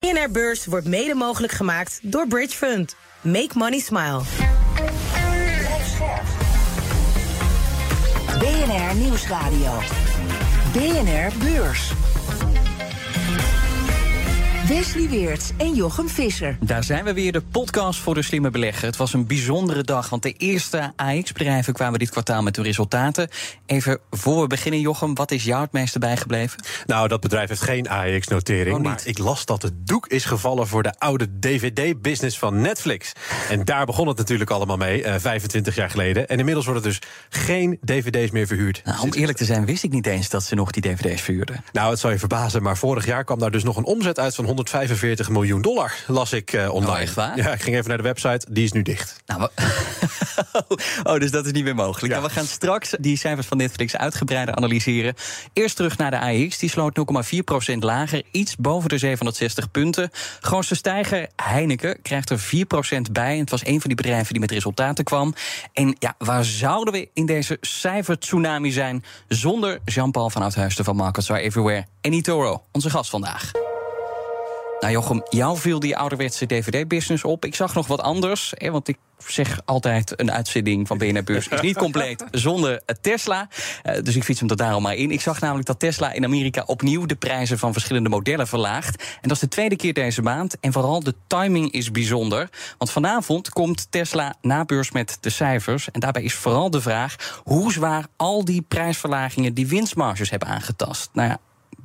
BNR Beurs wordt mede mogelijk gemaakt door Bridge Fund. Make money smile. BNR Nieuwsradio. BNR Beurs. Wesley Weerts en Jochem Visser. Daar zijn we weer, de podcast voor de slimme belegger. Het was een bijzondere dag, want de eerste AX-bedrijven kwamen dit kwartaal met hun resultaten. Even voor we beginnen, Jochem, wat is jou het meeste bijgebleven? Nou, dat bedrijf heeft geen AEX-notering. Oh, maar ik las dat het doek is gevallen voor de oude DVD-business van Netflix. En daar begon het natuurlijk allemaal mee, eh, 25 jaar geleden. En inmiddels wordt het dus geen DVD's meer verhuurd. Nou, om eerlijk te zijn, wist ik niet eens dat ze nog die DVD's verhuurden. Nou, het zal je verbazen, maar vorig jaar kwam daar dus nog een omzet uit van 145 miljoen dollar, las ik eh, online. Oh, echt waar? Ja, ik ging even naar de website, die is nu dicht. Nou, oh, dus dat is niet meer mogelijk. Nou, we gaan straks die cijfers van Netflix uitgebreider analyseren. Eerst terug naar de AX. Die sloot 0,4% lager, iets boven de 760 punten. Grootste stijger, Heineken, krijgt er 4% bij. En het was een van die bedrijven die met resultaten kwam. En ja, waar zouden we in deze cijfer-tsunami zijn... zonder Jean-Paul van Oudhuizen van Markets Are Everywhere en eToro, onze gast vandaag. Nou Jochem, jou viel die ouderwetse DVD-business op. Ik zag nog wat anders, hè, want ik zeg altijd... een uitzending van BNR Beurs is niet compleet zonder eh, Tesla. Eh, dus ik fiets hem er daarom maar in. Ik zag namelijk dat Tesla in Amerika opnieuw... de prijzen van verschillende modellen verlaagt. En dat is de tweede keer deze maand. En vooral de timing is bijzonder. Want vanavond komt Tesla na beurs met de cijfers. En daarbij is vooral de vraag... hoe zwaar al die prijsverlagingen die winstmarges hebben aangetast. Nou ja,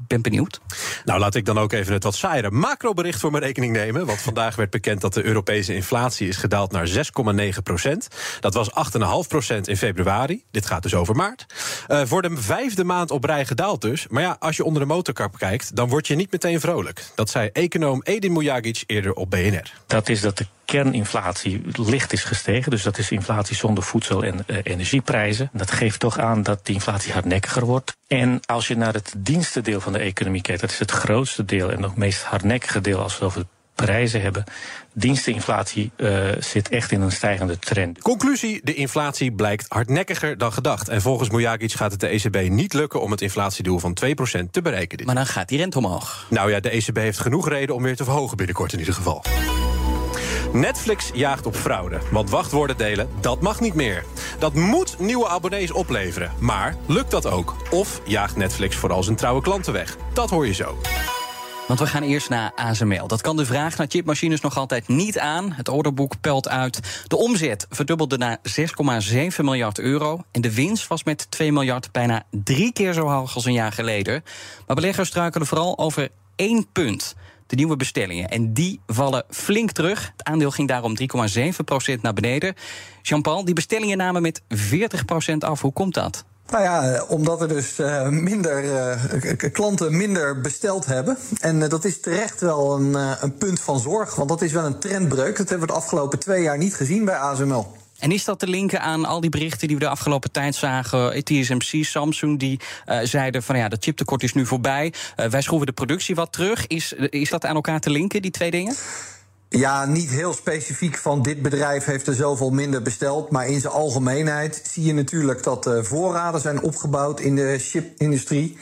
ben benieuwd. Nou, laat ik dan ook even het wat saaiere macrobericht voor mijn rekening nemen. Want vandaag werd bekend dat de Europese inflatie is gedaald naar 6,9 procent. Dat was 8,5 procent in februari. Dit gaat dus over maart. Eh, voor de vijfde maand op rij gedaald dus. Maar ja, als je onder de motorkap kijkt, dan word je niet meteen vrolijk. Dat zei econoom Edin Mujagic eerder op BNR. Dat is dat de kerninflatie licht is gestegen. Dus dat is inflatie zonder voedsel- en eh, energieprijzen. Dat geeft toch aan dat die inflatie hardnekkiger wordt. En als je naar het dienstendeel van de economie kijkt, dat is het grootste deel en het meest hardnekkige deel als we het over prijzen hebben. Diensteninflatie eh, zit echt in een stijgende trend. Conclusie: de inflatie blijkt hardnekkiger dan gedacht. En volgens Mujagic gaat het de ECB niet lukken om het inflatiedoel van 2% te bereiken. Dit Maar dan gaat die rente omhoog. Nou ja, de ECB heeft genoeg reden om weer te verhogen binnenkort in ieder geval. Netflix jaagt op fraude, want wachtwoorden delen, dat mag niet meer. Dat moet nieuwe abonnees opleveren. Maar lukt dat ook? Of jaagt Netflix vooral zijn trouwe klanten weg? Dat hoor je zo. Want we gaan eerst naar ASML. Dat kan de vraag naar chipmachines nog altijd niet aan. Het orderboek pelt uit. De omzet verdubbelde naar 6,7 miljard euro. En de winst was met 2 miljard bijna drie keer zo hoog als een jaar geleden. Maar beleggers struikelen vooral over één punt. De nieuwe bestellingen. En die vallen flink terug. Het aandeel ging daarom 3,7% naar beneden. Jean-Paul, die bestellingen namen met 40% af. Hoe komt dat? Nou ja, eh, omdat er dus eh, minder eh, klanten minder besteld hebben. En dat is terecht wel een punt van zorg, want dat is wel een trendbreuk. Dat hebben we de afgelopen twee jaar niet gezien bij ASML. En is dat te linken aan al die berichten die we de afgelopen tijd zagen? TSMC, Samsung, die eh, zeiden van ja, dat chiptekort is nu voorbij. Eh, wij schroeven de productie wat terug. Is, is dat aan elkaar te linken, die twee dingen? Ja, niet heel specifiek van dit bedrijf heeft er zoveel minder besteld. Maar in zijn algemeenheid zie je natuurlijk dat uh, voorraden zijn opgebouwd in de chipindustrie.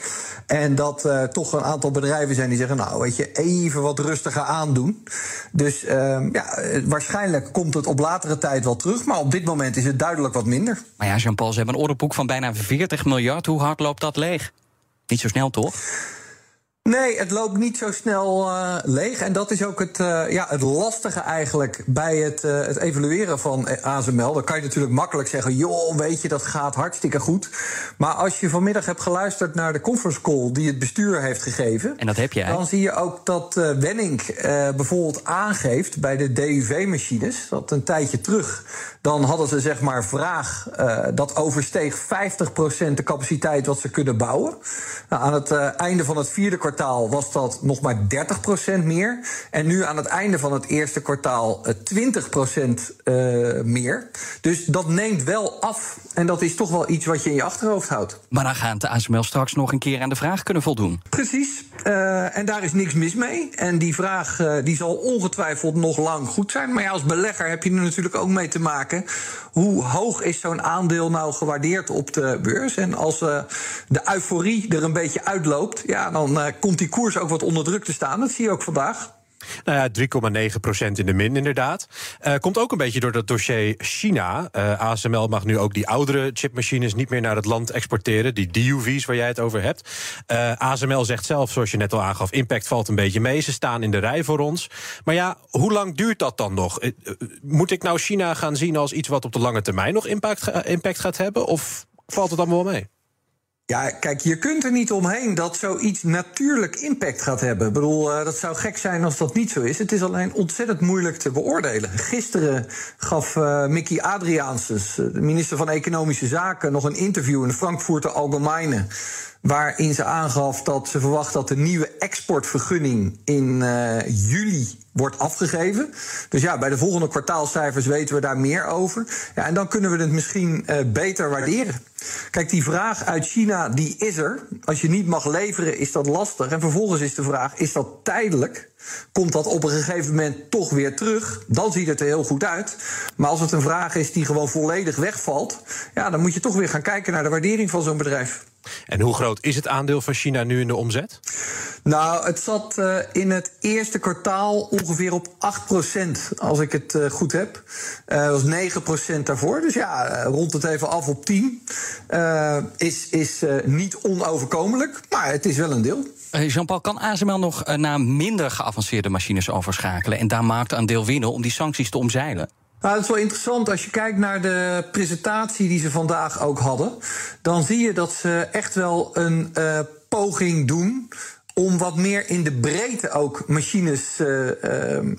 En dat uh, toch een aantal bedrijven zijn die zeggen: Nou, weet je, even wat rustiger aandoen. Dus uh, ja, waarschijnlijk komt het op latere tijd wel terug. Maar op dit moment is het duidelijk wat minder. Maar ja, Jean-Paul, ze hebben een orderboek van bijna 40 miljard. Hoe hard loopt dat leeg? Niet zo snel, toch? Nee, het loopt niet zo snel uh, leeg. En dat is ook het, uh, ja, het lastige eigenlijk bij het, uh, het evalueren van ASML. Dan kan je natuurlijk makkelijk zeggen: joh, weet je, dat gaat hartstikke goed. Maar als je vanmiddag hebt geluisterd naar de conference call die het bestuur heeft gegeven. En dat heb jij. Dan zie je ook dat Wenning bijvoorbeeld aangeeft bij de DUV-machines. Dat een tijdje terug. Dan hadden ze zeg maar vraag dat oversteeg 50% de capaciteit wat ze kunnen bouwen. Nou, aan het einde van het vierde kwartaal kwartaal was dat nog maar 30% meer. En nu aan het einde van het eerste kwartaal 20% uh, meer. Dus dat neemt wel af. En dat is toch wel iets wat je in je achterhoofd houdt. Maar dan gaat de ASML straks nog een keer aan de vraag kunnen voldoen. Precies. Uh, en daar is niks mis mee. En die vraag uh, die zal ongetwijfeld nog lang goed zijn. Maar ja, als belegger heb je er natuurlijk ook mee te maken. Hoe hoog is zo'n aandeel nou gewaardeerd op de beurs? En als uh, de euforie er een beetje uitloopt, ja, dan komt die koers ook wat onder druk te staan. Dat zie je ook vandaag. Nou ja, 3,9% in de min inderdaad. Uh, komt ook een beetje door dat dossier China. Uh, ASML mag nu ook die oudere chipmachines niet meer naar het land exporteren. Die DUV's waar jij het over hebt. Uh, ASML zegt zelf, zoals je net al aangaf, impact valt een beetje mee. Ze staan in de rij voor ons. Maar ja, hoe lang duurt dat dan nog? Moet ik nou China gaan zien als iets wat op de lange termijn nog impact, impact gaat hebben? Of valt het allemaal wel mee? Ja, kijk, je kunt er niet omheen dat zoiets natuurlijk impact gaat hebben. Ik bedoel, uh, dat zou gek zijn als dat niet zo is. Het is alleen ontzettend moeilijk te beoordelen. Gisteren gaf uh, Mickey Adriaansens, de minister van Economische Zaken, nog een interview in de Frankfurter Allgemeine. Waarin ze aangaf dat ze verwacht dat de nieuwe exportvergunning in uh, juli wordt afgegeven. Dus ja, bij de volgende kwartaalcijfers weten we daar meer over. Ja, en dan kunnen we het misschien uh, beter waarderen. Kijk, die vraag uit China, die is er. Als je niet mag leveren, is dat lastig. En vervolgens is de vraag, is dat tijdelijk? Komt dat op een gegeven moment toch weer terug? Dan ziet het er heel goed uit. Maar als het een vraag is die gewoon volledig wegvalt... ja, dan moet je toch weer gaan kijken naar de waardering van zo'n bedrijf. En hoe groot is het aandeel van China nu in de omzet? Nou, het zat uh, in het eerste kwartaal ongeveer op 8%, als ik het uh, goed heb. Uh, dat was 9% daarvoor. Dus ja, rond het even af op 10. is is niet onoverkomelijk, maar het is wel een deel. Jean-Paul, kan ASML nog naar minder geavanceerde machines overschakelen... en daar marktaandeel winnen om die sancties te omzeilen? Nou, dat is wel interessant. Als je kijkt naar de presentatie die ze vandaag ook hadden, dan zie je dat ze echt wel een uh, poging doen om wat meer in de breedte ook machines uh, uh,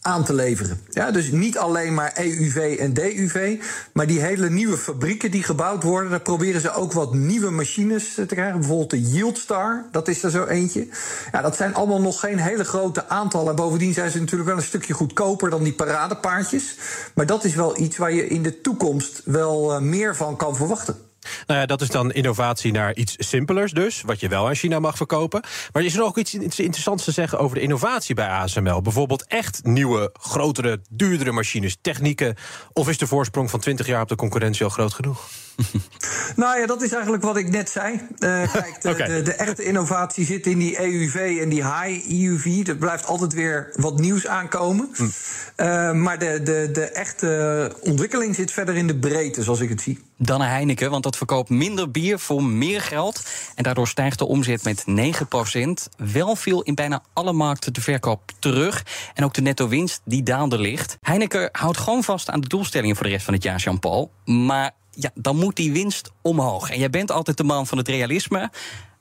aan te leveren. Ja, dus niet alleen maar EUV en DUV, maar die hele nieuwe fabrieken die gebouwd worden, daar proberen ze ook wat nieuwe machines te krijgen. Bijvoorbeeld de Yieldstar, dat is er zo eentje. Ja, dat zijn allemaal nog geen hele grote aantallen. En bovendien zijn ze natuurlijk wel een stukje goedkoper dan die paradepaardjes. Maar dat is wel iets waar je in de toekomst wel meer van kan verwachten. Nou ja, dat is dan innovatie naar iets simpelers dus, wat je wel aan China mag verkopen. Maar is er nog iets interessants te zeggen over de innovatie bij ASML? Bijvoorbeeld echt nieuwe, grotere, duurdere machines, technieken? Of is de voorsprong van 20 jaar op de concurrentie al groot genoeg? Nou ja, dat is eigenlijk wat ik net zei. Uh, kijk, de, okay. de, de, echte innovatie zit in die EUV en die high EUV. Er blijft altijd weer wat nieuws aankomen. Hm. Uh, maar de, de, de echte ontwikkeling zit verder in de breedte, zoals ik het zie. Dan een Heineken, want dat verkoopt minder bier voor meer geld. En daardoor stijgt de omzet met 9%. Wel viel in bijna alle markten de verkoop terug. En ook de netto winst die daalde licht. Heineken houdt gewoon vast aan de doelstellingen voor de rest van het jaar, Jean-Paul. Maar ja, dan moet die winst omhoog. En jij bent altijd de man van het realisme.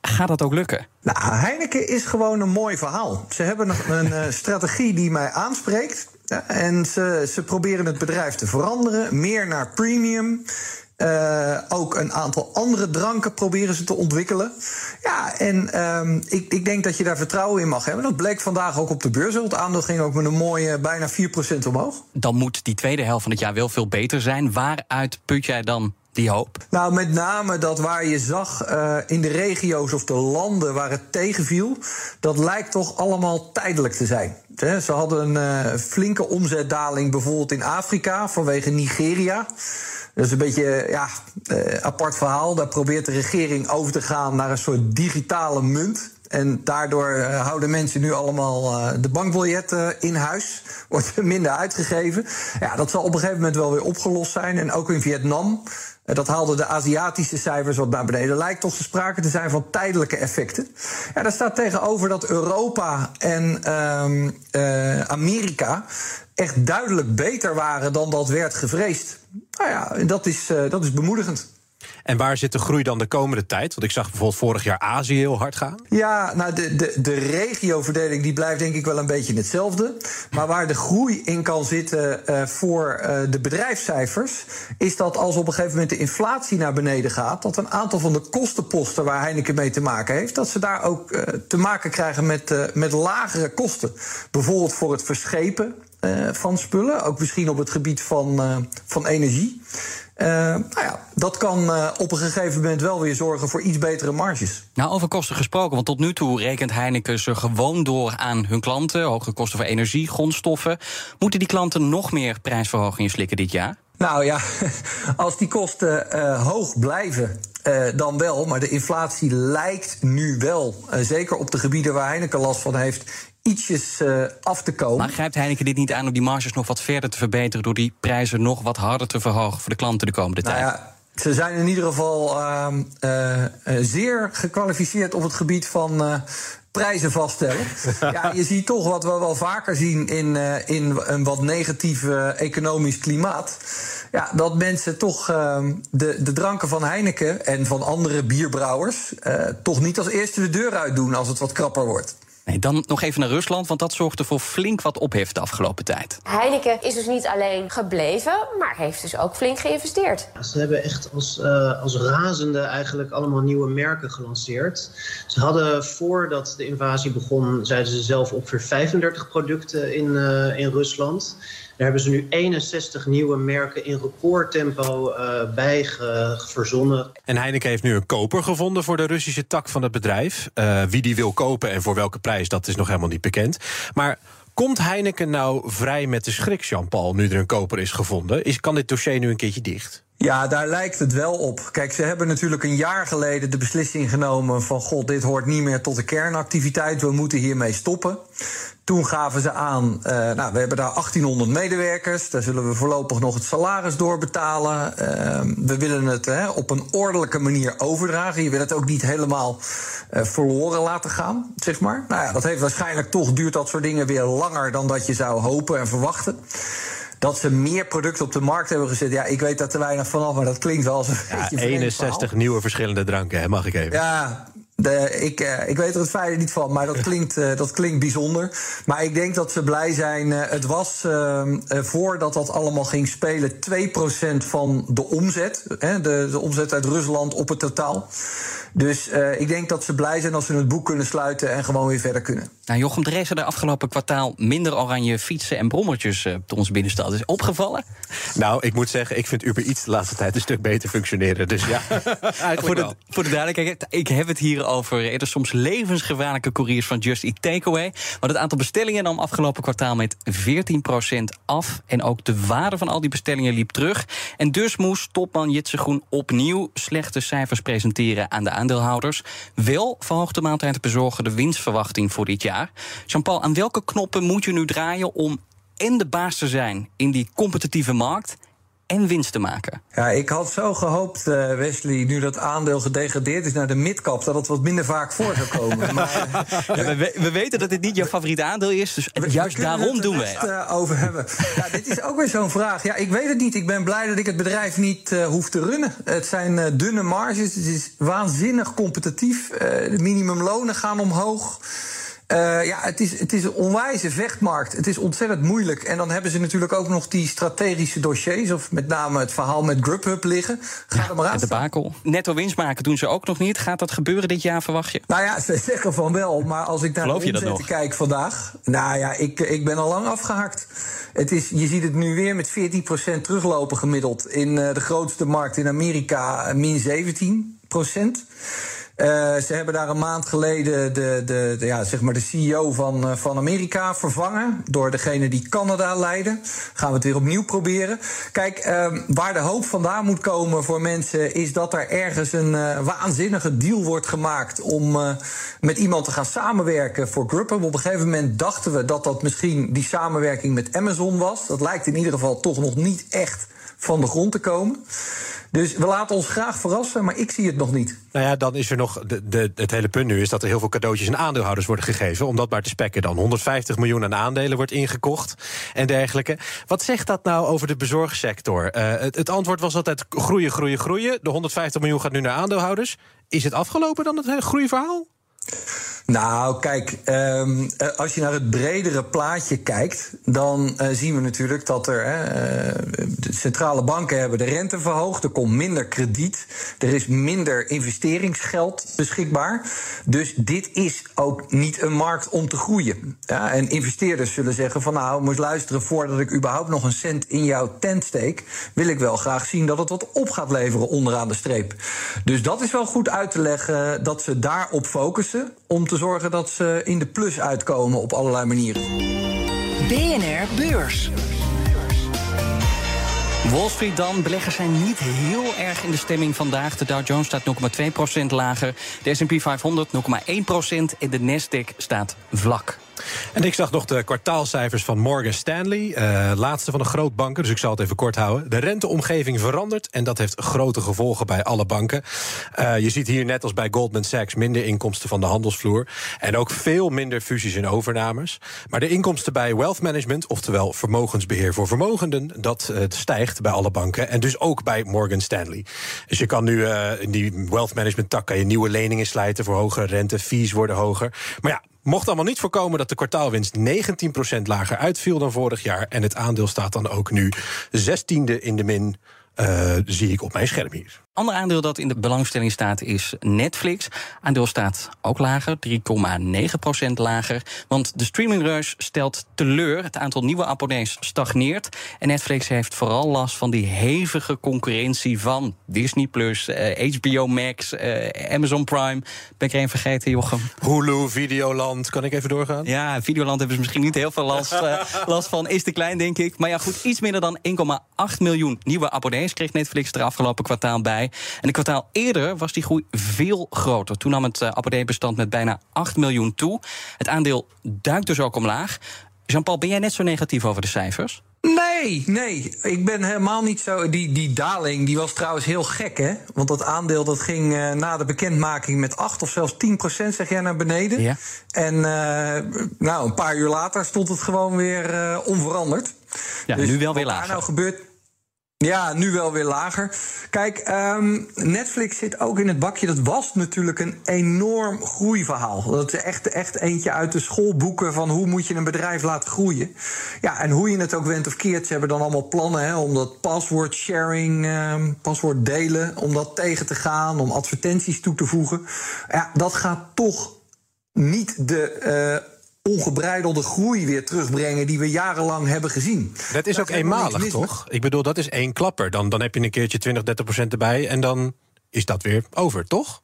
Gaat dat ook lukken? Nou, Heineken is gewoon een mooi verhaal. Ze hebben een, een strategie die mij aanspreekt. En ze, ze proberen het bedrijf te veranderen. Meer naar premium. Uh, ook een aantal andere dranken proberen ze te ontwikkelen. Ja, en um, ik, ik, denk dat je daar vertrouwen in mag hebben. Dat bleek vandaag ook op de beurs. Het aandeel ging ook met een mooie bijna 4% omhoog. Dan moet die tweede helft van het jaar wel veel beter zijn. Waaruit put jij dan Nou, met name dat waar je zag uh, in de regio's of de landen waar het tegenviel, dat lijkt toch allemaal tijdelijk te zijn. Ze hadden een uh, flinke omzetdaling bijvoorbeeld in Afrika vanwege Nigeria. Dat is een beetje ja, uh, apart verhaal. Daar probeert de regering over te gaan naar een soort digitale munt. En daardoor houden mensen nu allemaal de bankbiljetten in huis. Wordt er minder uitgegeven. Ja, dat zal op een gegeven moment wel weer opgelost zijn. En ook in Vietnam. Dat haalde de Aziatische cijfers wat naar beneden. Lijkt toch sprake te zijn van tijdelijke effecten. Ja, daar staat tegenover dat Europa en Amerika echt duidelijk beter waren dan dat werd gevreesd. Nou ja, dat is, dat is bemoedigend. En waar zit de groei dan de komende tijd? Want ik zag bijvoorbeeld vorig jaar Azië heel hard gaan. Ja, nou, de, de, de regioverdeling die blijft denk ik wel een beetje hetzelfde. Maar waar de groei in kan zitten uh, voor uh, de bedrijfscijfers... is dat als op een gegeven moment de inflatie naar beneden gaat... dat een aantal van de kostenposten waar Heineken mee te maken heeft... dat ze daar ook uh, te maken krijgen met, met lagere kosten. Bijvoorbeeld voor het verschepen van spullen. Ook misschien op het gebied van, van energie. Uh, nou ja, dat kan op een gegeven moment wel weer zorgen voor iets betere marges. Nou, over kosten gesproken, want tot nu toe rekent Heineken ze gewoon door aan hun klanten. Hogere kosten voor energie, grondstoffen. Moeten die klanten nog meer prijsverhogingen slikken dit jaar? Nou ja, als die kosten hoog blijven, uh, dan wel. Maar de inflatie lijkt nu wel, uh, zeker op de gebieden waar Heineken last van heeft, ietsjes uh, af te komen. Maar grijpt Heineken dit niet aan om die marges nog wat verder te verbeteren... door die prijzen nog wat harder te verhogen voor de klanten de komende nou tijd? Ja, ze zijn in ieder geval uh, uh, zeer gekwalificeerd op het gebied van prijzen vaststellen. ja, je ziet toch wat we wel vaker zien in, uh, in een wat negatief uh, economisch klimaat. Ja, dat mensen toch uh, de, de dranken van Heineken en van andere bierbrouwers toch niet als eerste de deur uit doen als het wat krapper wordt. Nee, dan nog even naar Rusland, want dat zorgde voor flink wat ophef de afgelopen tijd. Heineken is dus niet alleen gebleven, maar heeft dus ook flink geïnvesteerd. Ze hebben echt als, uh, als razende eigenlijk allemaal nieuwe merken gelanceerd. Ze hadden voordat de invasie begon, zeiden ze zelf ongeveer 35 producten in, uh, in Rusland. Daar hebben ze nu 61 nieuwe merken in recordtempo uh, bij verzonnen. En Heineken heeft nu een koper gevonden voor de Russische tak van het bedrijf. Uh, wie die wil kopen en voor welke prijs, dat is nog helemaal niet bekend. Maar komt Heineken nou vrij met de schrik, Jean-Paul, nu er een koper is gevonden? Is, kan dit dossier nu een keertje dicht? Ja, daar lijkt het wel op. Kijk, ze hebben natuurlijk een jaar geleden de beslissing genomen van... god, dit hoort niet meer tot de kernactiviteit, we moeten hiermee stoppen. Toen gaven ze aan, uh, nou, we hebben daar 1800 medewerkers... daar zullen we voorlopig nog het salaris doorbetalen. Uh, we willen het hè, op een ordelijke manier overdragen. Je wil het ook niet helemaal uh, verloren laten gaan, zeg maar. Nou ja, dat heeft waarschijnlijk toch, duurt dat soort dingen weer langer... dan dat je zou hopen en verwachten dat ze meer producten op de markt hebben gezet. Ja, ik weet daar te weinig vanaf, maar dat klinkt wel als een ja, beetje 61 nieuwe verschillende dranken, hè, mag ik even. Ja, de, ik, uh, ik weet er het fijne niet van, maar dat klinkt, uh, dat klinkt bijzonder. Maar ik denk dat ze blij zijn. Uh, het was voordat dat allemaal ging spelen 2% van de omzet. Hè, de, de omzet uit Rusland op het totaal. Dus uh, ik denk dat ze blij zijn als ze het boek kunnen sluiten en gewoon weer verder kunnen. Nou, Jochem, er is er de afgelopen kwartaal minder oranje fietsen en brommertjes uh, op onze binnenstad. Is opgevallen? Nou, ik moet zeggen, ik vind Uber iets de laatste tijd een stuk beter functioneren. Dus ja, voor, de, voor de duidelijkheid, ik heb het hier over er soms levensgevaarlijke couriers van Just Eat Takeaway. Want het aantal bestellingen nam afgelopen kwartaal met 14% af. En ook de waarde van al die bestellingen liep terug. En dus moest topman Jitse Groen opnieuw slechte cijfers presenteren aan de aandeelhouders. Wel verhoogt de maaltijdbezorger de winstverwachting voor dit jaar. Jean-Paul, aan welke knoppen moet je nu draaien om en de baas te zijn in die competitieve markt en winst te maken. Ja, ik had zo gehoopt, uh, Wesley, nu dat aandeel gedegradeerd is naar de midcap, dat het wat minder vaak voor zou komen. maar, ja, we, we, weten dat dit niet jouw favoriete aandeel is, dus we, juist we daarom doen we het. Uh, over hebben. Ja, dit is ook weer zo'n vraag. Ja, ik weet het niet. Ik ben blij dat ik het bedrijf niet uh, hoef te runnen. Het zijn dunne marges, het is waanzinnig competitief. de minimumlonen gaan omhoog. Uh, ja, het is, het is een onwijze vechtmarkt. Het is ontzettend moeilijk. En dan hebben ze natuurlijk ook nog die strategische dossiers, of met name het verhaal met Grubhub liggen. Ga ja, er maar aan. De bakel. Netto winst maken doen ze ook nog niet. Gaat dat gebeuren dit jaar, verwacht je? Nou ja, ze zeggen van wel. Maar als ik naar Geloof de omzetten kijk vandaag. Nou ja, ik, ik ben al lang afgehakt. Het is, je ziet het nu weer met 14% teruglopen gemiddeld. In uh, de grootste markt in Amerika, min 17%. Uh, ze hebben daar een maand geleden de, de, ja, zeg maar de CEO van, uh, van Amerika vervangen. Door degene die Canada leidde. Gaan we het weer opnieuw proberen. Kijk, uh, waar de hoop vandaan moet komen voor mensen. is dat er ergens een uh, waanzinnige deal wordt gemaakt. om met iemand te gaan samenwerken voor Grubhub. Op een gegeven moment dachten we dat dat misschien die samenwerking met Amazon was. Dat lijkt in ieder geval toch nog niet echt van de grond te komen. Dus we laten ons graag verrassen, maar ik zie het nog niet. Nou ja, dan is er nog de, de, het hele punt nu is dat er heel veel cadeautjes aan aandeelhouders worden gegeven. Om dat maar te spekken dan. 150 miljoen aan aandelen wordt ingekocht en dergelijke. Wat zegt dat nou over de bezorgsector? Uh, het, het antwoord was altijd groeien, groeien, groeien. De 150 miljoen gaat nu naar aandeelhouders. Is het afgelopen dan het groeiverhaal? Nou, kijk, um, als je naar het bredere plaatje kijkt, dan uh, zien we natuurlijk dat er. De centrale banken hebben de rente verhoogd, er komt minder krediet, er is minder investeringsgeld beschikbaar. Dus dit is ook niet een markt om te groeien. Ja, en investeerders zullen zeggen: van nou, moet luisteren, voordat ik überhaupt nog een cent in jouw tent steek, wil ik wel graag zien dat het wat op gaat leveren onderaan de streep. Dus dat is wel goed uit te leggen dat ze daarop focussen om te zorgen dat ze in de plus uitkomen op allerlei manieren. BNR Beurs. Wall Street dan. Beleggers zijn niet heel erg in de stemming vandaag. De Dow Jones staat 0,2% lager. De S&P 500 0,1% en de Nasdaq staat vlak. En ik zag nog de kwartaalcijfers van Morgan Stanley, uh, laatste van de grootbanken, dus ik zal het even kort houden. De renteomgeving verandert en dat heeft grote gevolgen bij alle banken. Uh, je ziet hier net als bij Goldman Sachs minder inkomsten van de handelsvloer en ook veel minder fusies en overnames. Maar de inkomsten bij wealth management, oftewel vermogensbeheer voor vermogenden, dat uh, stijgt bij alle banken en dus ook bij Morgan Stanley. Dus je kan nu in die wealth management tak kan je nieuwe leningen slijten voor hogere rente, fees worden hoger. Maar ja, Mocht allemaal niet voorkomen dat de kwartaalwinst 19% lager uitviel dan vorig jaar. En het aandeel staat dan ook nu 16e in de min. Uh, zie ik op mijn scherm hier. Ander aandeel dat in de belangstelling staat is Netflix. Aandeel staat ook lager, 3,9% lager. Want de streamingreus stelt teleur. Het aantal nieuwe abonnees stagneert. En Netflix heeft vooral last van die hevige concurrentie van Disney Plus, HBO Max, uh, Amazon Prime. Ben ik er een vergeten, Jochem? Hulu, Videoland. Kan ik even doorgaan? Ja, Videoland hebben ze misschien niet heel veel last, uh, last van. Is te klein, denk ik. Maar ja, goed, iets minder dan 1,8 miljoen nieuwe abonnees kreeg Netflix er afgelopen kwartaal bij. En een kwartaal eerder was die groei veel groter. Toen nam het uh, abonneebestand met bijna 8 miljoen toe. Het aandeel duikt dus ook omlaag. Jean-Paul, ben jij net zo negatief over de cijfers? Nee, nee. Ik ben helemaal niet zo. Die, die daling die was trouwens heel gek, hè? Want dat aandeel dat ging uh, na de bekendmaking met 8 of zelfs 10 procent, zeg jij, naar beneden. Ja. En uh, nou, een paar uur later stond het gewoon weer uh, onveranderd. Ja, dus nu wel weer lager. Wat daar nou gebeurt, ja, nu wel weer lager. Kijk, um, Netflix zit ook in het bakje. Dat was natuurlijk een enorm groeiverhaal. Dat is echt, echt eentje uit de schoolboeken van hoe moet je een bedrijf laten groeien. Ja, en hoe je het ook went of keert, ze hebben dan allemaal plannen hè, om dat password sharing, um, paswoord delen, om dat tegen te gaan, om advertenties toe te voegen. Ja, dat gaat toch niet de. Uh, ongebreidelde groei weer terugbrengen die we jarenlang hebben gezien. Dat is ook eenmalig, toch? Ik bedoel, dat is één klapper. Dan, dan heb je een keertje 20, 30 procent erbij en dan is dat weer over, toch?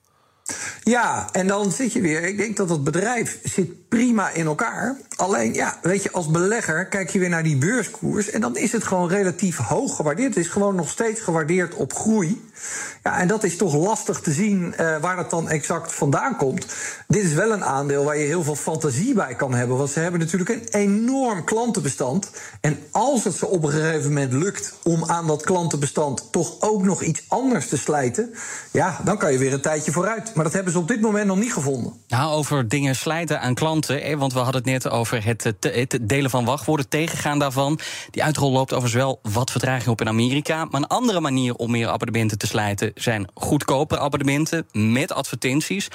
Ja, en dan zit je weer. Ik denk dat het bedrijf zit prima in elkaar. Alleen, ja, weet je, als belegger kijk je weer naar die beurskoers. En dan is het gewoon relatief hoog gewaardeerd. Het is gewoon nog steeds gewaardeerd op groei. Ja, en dat is toch lastig te zien uh, waar dat dan exact vandaan komt. Dit is wel een aandeel waar je heel veel fantasie bij kan hebben. Want ze hebben natuurlijk een enorm klantenbestand. En als het ze op een gegeven moment lukt om aan dat klantenbestand toch ook nog iets anders te slijten. Ja, dan kan je weer een tijdje vooruit. Maar dat hebben ze op dit moment nog niet gevonden. Nou, over dingen slijten aan klanten. Want we hadden het net over het, het delen van wachtwoorden, tegengaan daarvan. Die uitrol loopt overigens wel wat vertraging op in Amerika. Maar een andere manier om meer abonnementen te zijn goedkope abonnementen met advertenties.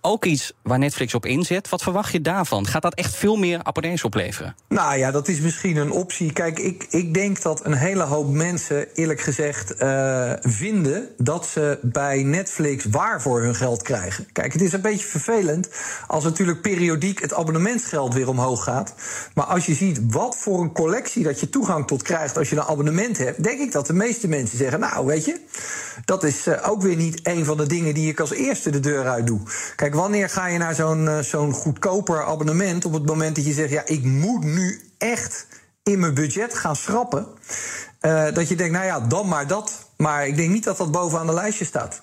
Ook iets waar Netflix op inzet. Wat verwacht je daarvan? Gaat dat echt veel meer abonnees opleveren? Nou ja, dat is misschien een optie. Kijk, ik, ik denk dat een hele hoop mensen, eerlijk gezegd, uh, vinden dat ze bij Netflix waar voor hun geld krijgen. Kijk, het is een beetje vervelend als natuurlijk periodiek het abonnementsgeld weer omhoog gaat. Maar als je ziet wat voor een collectie dat je toegang tot krijgt als je een abonnement hebt, denk ik dat de meeste mensen zeggen: Nou, weet je, dat is uh, ook weer niet een van de dingen die ik als eerste de deur uit doe. Kijk, wanneer ga je naar zo'n uh, zo'n goedkoper abonnement op het moment dat je zegt: Ja, ik moet nu echt in mijn budget gaan schrappen. Uh, dat je denkt, nou ja, dan maar dat. Maar ik denk niet dat dat bovenaan de lijstje staat.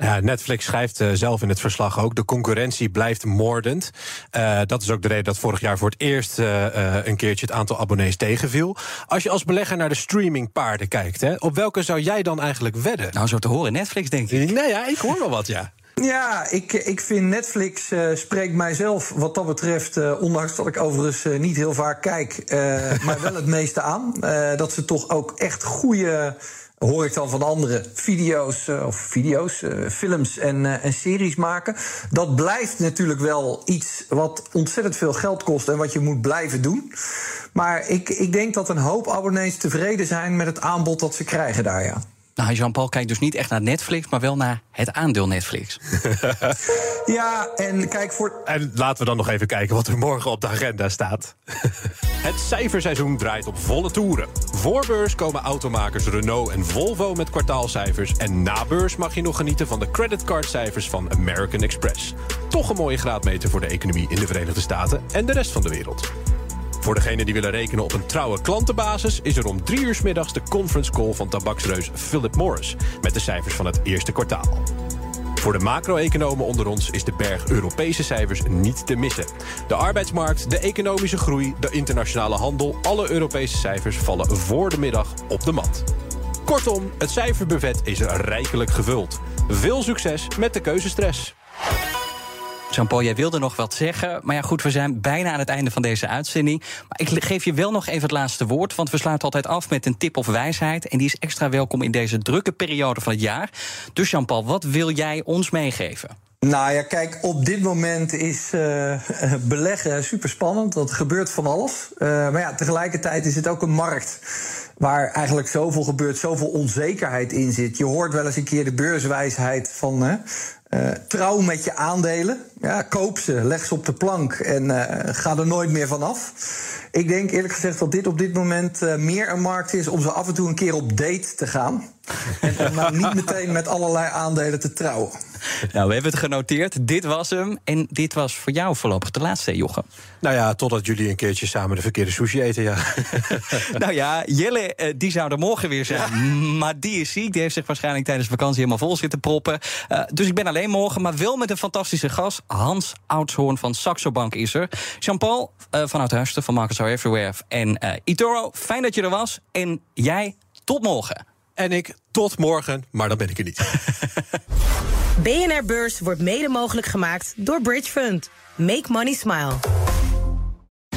Ja, Netflix schrijft uh, zelf in het verslag ook: de concurrentie blijft moordend. Uh, dat is ook de reden dat vorig jaar voor het eerst uh, een keertje het aantal abonnees tegenviel. Als je als belegger naar de streamingpaarden kijkt, hè, op welke zou jij dan eigenlijk wedden? Nou, zo te horen Netflix, denk ik. Nou ja, ik hoor wel wat, ja. Ja, ik, ik vind Netflix uh, spreekt mijzelf wat dat betreft, uh, ondanks dat ik overigens uh, niet heel vaak kijk, maar wel het meeste aan. dat ze toch ook echt goede hoor ik dan van andere video's, uh, of video's, uh, films en, uh, en series maken. Dat blijft natuurlijk wel iets wat ontzettend veel geld kost en wat je moet blijven doen. Maar ik, ik denk dat een hoop abonnees tevreden zijn met het aanbod dat ze krijgen daar, ja. Nou, Jean-Paul kijkt dus niet echt naar Netflix, maar wel naar het aandeel Netflix. ja, en kijk voor. En laten we dan nog even kijken wat er morgen op de agenda staat. het cijferseizoen draait op volle toeren. Voor beurs komen automakers Renault en Volvo met kwartaalcijfers. En na beurs mag je nog genieten van de creditcardcijfers van American Express. Toch een mooie graadmeter voor de economie in de Verenigde Staten en de rest van de wereld. Voor degenen die willen rekenen op een trouwe klantenbasis... is er om drie uur middags de conference call van tabaksreus Philip Morris... met de cijfers van het eerste kwartaal. Voor de macro-economen onder ons is de berg Europese cijfers niet te missen. De arbeidsmarkt, de economische groei, de internationale handel... alle Europese cijfers vallen voor de middag op de mat. Kortom, het cijferbuffet is rijkelijk gevuld. Veel succes met de keuzestress. Jean-Paul, jij wilde nog wat zeggen. Maar ja, goed, we zijn bijna aan het einde van deze uitzending. Maar ik geef je wel nog even het laatste woord. Want we sluiten altijd af met een tip of wijsheid. En die is extra welkom in deze drukke periode van het jaar. Dus Jean-Paul, wat wil jij ons meegeven? Nou ja, kijk, op dit moment is uh, beleggen super spannend. Dat gebeurt van alles. Uh, maar ja, tegelijkertijd is het ook een markt waar eigenlijk zoveel gebeurt, zoveel onzekerheid in zit. Je hoort wel eens een keer de beurswijsheid van. Uh, trouw met je aandelen. Ja, koop ze, leg ze op de plank en uh, ga er nooit meer vanaf. Ik denk eerlijk gezegd dat dit op dit moment uh, meer een markt is om ze af en toe een keer op date te gaan. En maar niet meteen met allerlei aandelen te trouwen. Nou, we hebben het genoteerd. Dit was hem. En dit was voor jou voorlopig de laatste, Jochem. Nou ja, totdat jullie een keertje samen de verkeerde sushi eten, ja. nou ja, Jelle, eh, die zou er morgen weer zijn. Maar die is ziek. Die heeft zich waarschijnlijk tijdens de vakantie helemaal vol zitten proppen. Uh, dus ik ben alleen morgen, maar wel met een fantastische gast. Hans Oudshoorn van Saxo Bank is er. Jean-Paul uh, vanuit Huisten van Marcus Everywhere. En Itoro, fijn dat je er was. En jij, tot morgen. En ik tot morgen, maar dan ben ik er niet. BNR Beurs wordt mede mogelijk gemaakt door Bridge Fund. Make money smile.